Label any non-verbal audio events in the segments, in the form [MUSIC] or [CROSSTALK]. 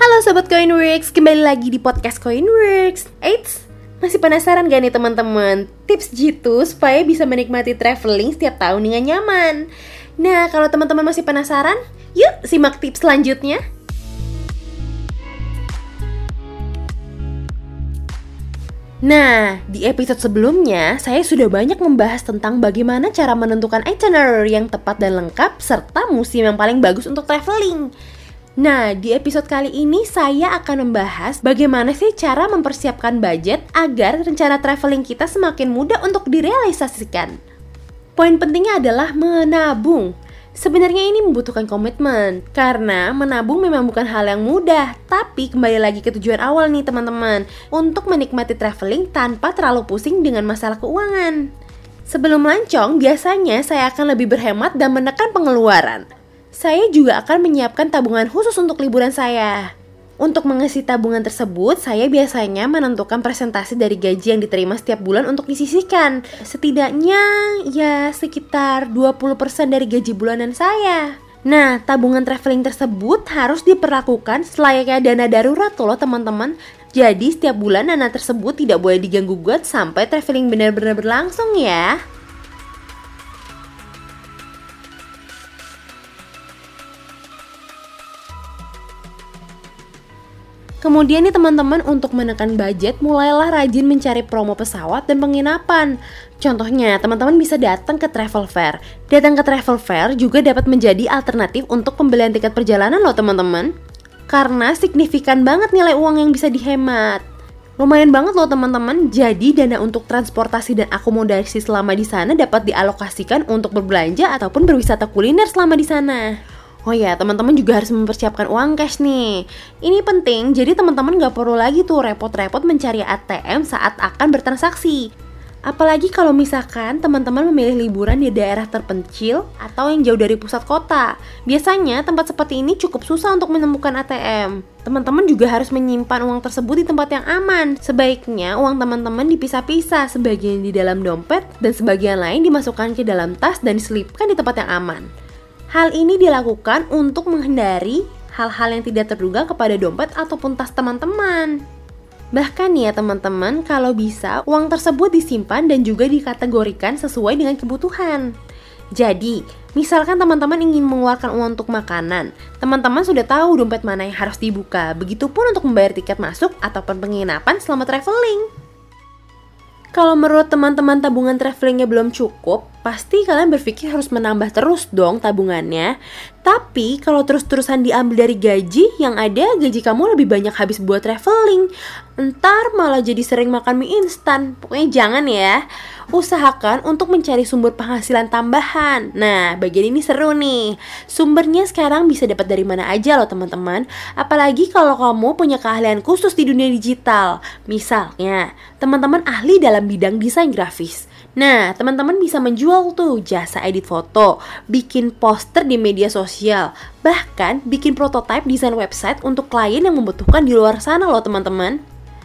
Halo Sobat Coinworks, kembali lagi di podcast Coinworks Eits, masih penasaran gak nih teman-teman tips jitu supaya bisa menikmati traveling setiap tahun dengan nyaman? Nah, kalau teman-teman masih penasaran, yuk simak tips selanjutnya. Nah, di episode sebelumnya saya sudah banyak membahas tentang bagaimana cara menentukan itinerary yang tepat dan lengkap serta musim yang paling bagus untuk traveling. Nah, di episode kali ini saya akan membahas bagaimana sih cara mempersiapkan budget agar rencana traveling kita semakin mudah untuk direalisasikan. Poin pentingnya adalah menabung. Sebenarnya ini membutuhkan komitmen, karena menabung memang bukan hal yang mudah, tapi kembali lagi ke tujuan awal nih teman-teman, untuk menikmati traveling tanpa terlalu pusing dengan masalah keuangan. Sebelum lancong, biasanya saya akan lebih berhemat dan menekan pengeluaran saya juga akan menyiapkan tabungan khusus untuk liburan saya. Untuk mengisi tabungan tersebut, saya biasanya menentukan presentasi dari gaji yang diterima setiap bulan untuk disisihkan. Setidaknya ya sekitar 20% dari gaji bulanan saya. Nah, tabungan traveling tersebut harus diperlakukan selayaknya dana darurat loh teman-teman. Jadi setiap bulan dana tersebut tidak boleh diganggu gugat sampai traveling benar-benar berlangsung ya. Kemudian nih teman-teman untuk menekan budget mulailah rajin mencari promo pesawat dan penginapan. Contohnya teman-teman bisa datang ke travel fair. Datang ke travel fair juga dapat menjadi alternatif untuk pembelian tiket perjalanan loh teman-teman. Karena signifikan banget nilai uang yang bisa dihemat. Lumayan banget loh teman-teman. Jadi dana untuk transportasi dan akomodasi selama di sana dapat dialokasikan untuk berbelanja ataupun berwisata kuliner selama di sana. Oh ya, teman-teman juga harus mempersiapkan uang cash nih. Ini penting, jadi teman-teman nggak perlu lagi tuh repot-repot mencari ATM saat akan bertransaksi. Apalagi kalau misalkan teman-teman memilih liburan di daerah terpencil atau yang jauh dari pusat kota. Biasanya tempat seperti ini cukup susah untuk menemukan ATM. Teman-teman juga harus menyimpan uang tersebut di tempat yang aman. Sebaiknya uang teman-teman dipisah-pisah, sebagian di dalam dompet dan sebagian lain dimasukkan ke dalam tas dan diselipkan di tempat yang aman. Hal ini dilakukan untuk menghindari hal-hal yang tidak terduga kepada dompet ataupun tas teman-teman. Bahkan ya teman-teman, kalau bisa uang tersebut disimpan dan juga dikategorikan sesuai dengan kebutuhan. Jadi, misalkan teman-teman ingin mengeluarkan uang untuk makanan, teman-teman sudah tahu dompet mana yang harus dibuka. Begitupun untuk membayar tiket masuk ataupun penginapan selama traveling. Kalau menurut teman-teman tabungan travelingnya belum cukup, pasti kalian berpikir harus menambah terus dong tabungannya. Tapi kalau terus-terusan diambil dari gaji, yang ada gaji kamu lebih banyak habis buat traveling. Ntar malah jadi sering makan mie instan. Pokoknya jangan ya. Usahakan untuk mencari sumber penghasilan tambahan. Nah, bagian ini seru nih. Sumbernya sekarang bisa dapat dari mana aja loh teman-teman. Apalagi kalau kamu punya keahlian khusus di dunia digital. Misalnya, teman-teman ahli dalam bidang desain grafis Nah, teman-teman bisa menjual tuh jasa edit foto, bikin poster di media sosial, bahkan bikin prototipe desain website untuk klien yang membutuhkan di luar sana loh teman-teman.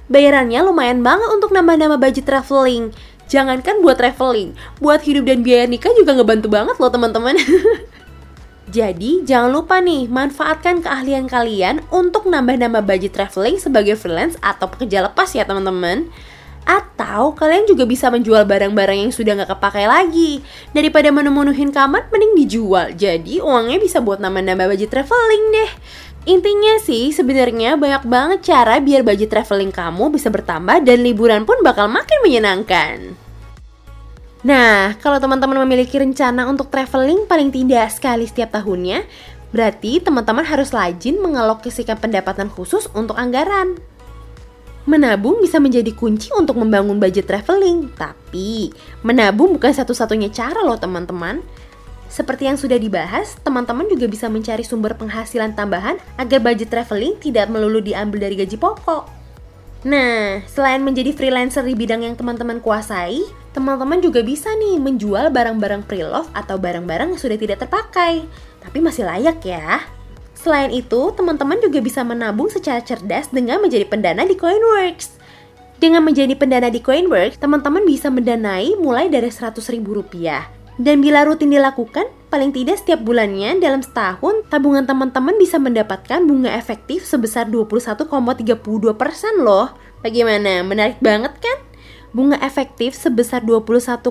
Bayarannya lumayan banget untuk nambah-nambah budget traveling. Jangankan buat traveling, buat hidup dan biaya nikah juga ngebantu banget loh teman-teman. [LAUGHS] Jadi, jangan lupa nih, manfaatkan keahlian kalian untuk nambah-nambah budget traveling sebagai freelance atau pekerja lepas ya teman-teman. Atau kalian juga bisa menjual barang-barang yang sudah nggak kepakai lagi. Daripada menemunuhin kamar, mending dijual. Jadi uangnya bisa buat nambah-nambah budget traveling deh. Intinya sih sebenarnya banyak banget cara biar budget traveling kamu bisa bertambah dan liburan pun bakal makin menyenangkan. Nah, kalau teman-teman memiliki rencana untuk traveling paling tidak sekali setiap tahunnya, berarti teman-teman harus rajin mengalokasikan pendapatan khusus untuk anggaran. Menabung bisa menjadi kunci untuk membangun budget traveling, tapi menabung bukan satu-satunya cara loh teman-teman. Seperti yang sudah dibahas, teman-teman juga bisa mencari sumber penghasilan tambahan agar budget traveling tidak melulu diambil dari gaji pokok. Nah, selain menjadi freelancer di bidang yang teman-teman kuasai, teman-teman juga bisa nih menjual barang-barang pre-love atau barang-barang yang sudah tidak terpakai, tapi masih layak ya. Selain itu, teman-teman juga bisa menabung secara cerdas dengan menjadi pendana di Coinworks. Dengan menjadi pendana di Coinworks, teman-teman bisa mendanai mulai dari 100 ribu rupiah. Dan bila rutin dilakukan, paling tidak setiap bulannya dalam setahun tabungan teman-teman bisa mendapatkan bunga efektif sebesar 21,32% loh. Bagaimana? Menarik banget kan? Bunga efektif sebesar 21,32%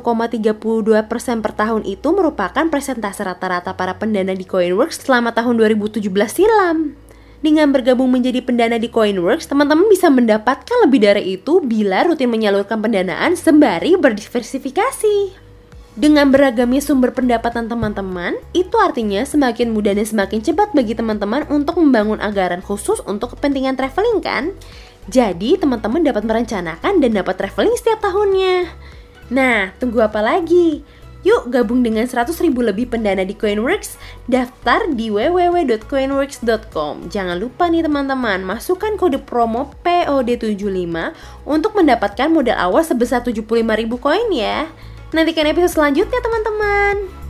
per tahun itu merupakan presentase rata-rata para pendana di Coinworks selama tahun 2017 silam. Dengan bergabung menjadi pendana di Coinworks, teman-teman bisa mendapatkan lebih dari itu bila rutin menyalurkan pendanaan sembari berdiversifikasi. Dengan beragamnya sumber pendapatan teman-teman, itu artinya semakin mudah dan semakin cepat bagi teman-teman untuk membangun anggaran khusus untuk kepentingan traveling kan? Jadi teman-teman dapat merencanakan dan dapat traveling setiap tahunnya. Nah, tunggu apa lagi? Yuk gabung dengan 100 ribu lebih pendana di Coinworks, daftar di www.coinworks.com. Jangan lupa nih teman-teman, masukkan kode promo POD75 untuk mendapatkan modal awal sebesar 75 ribu koin ya. Nantikan episode selanjutnya teman-teman.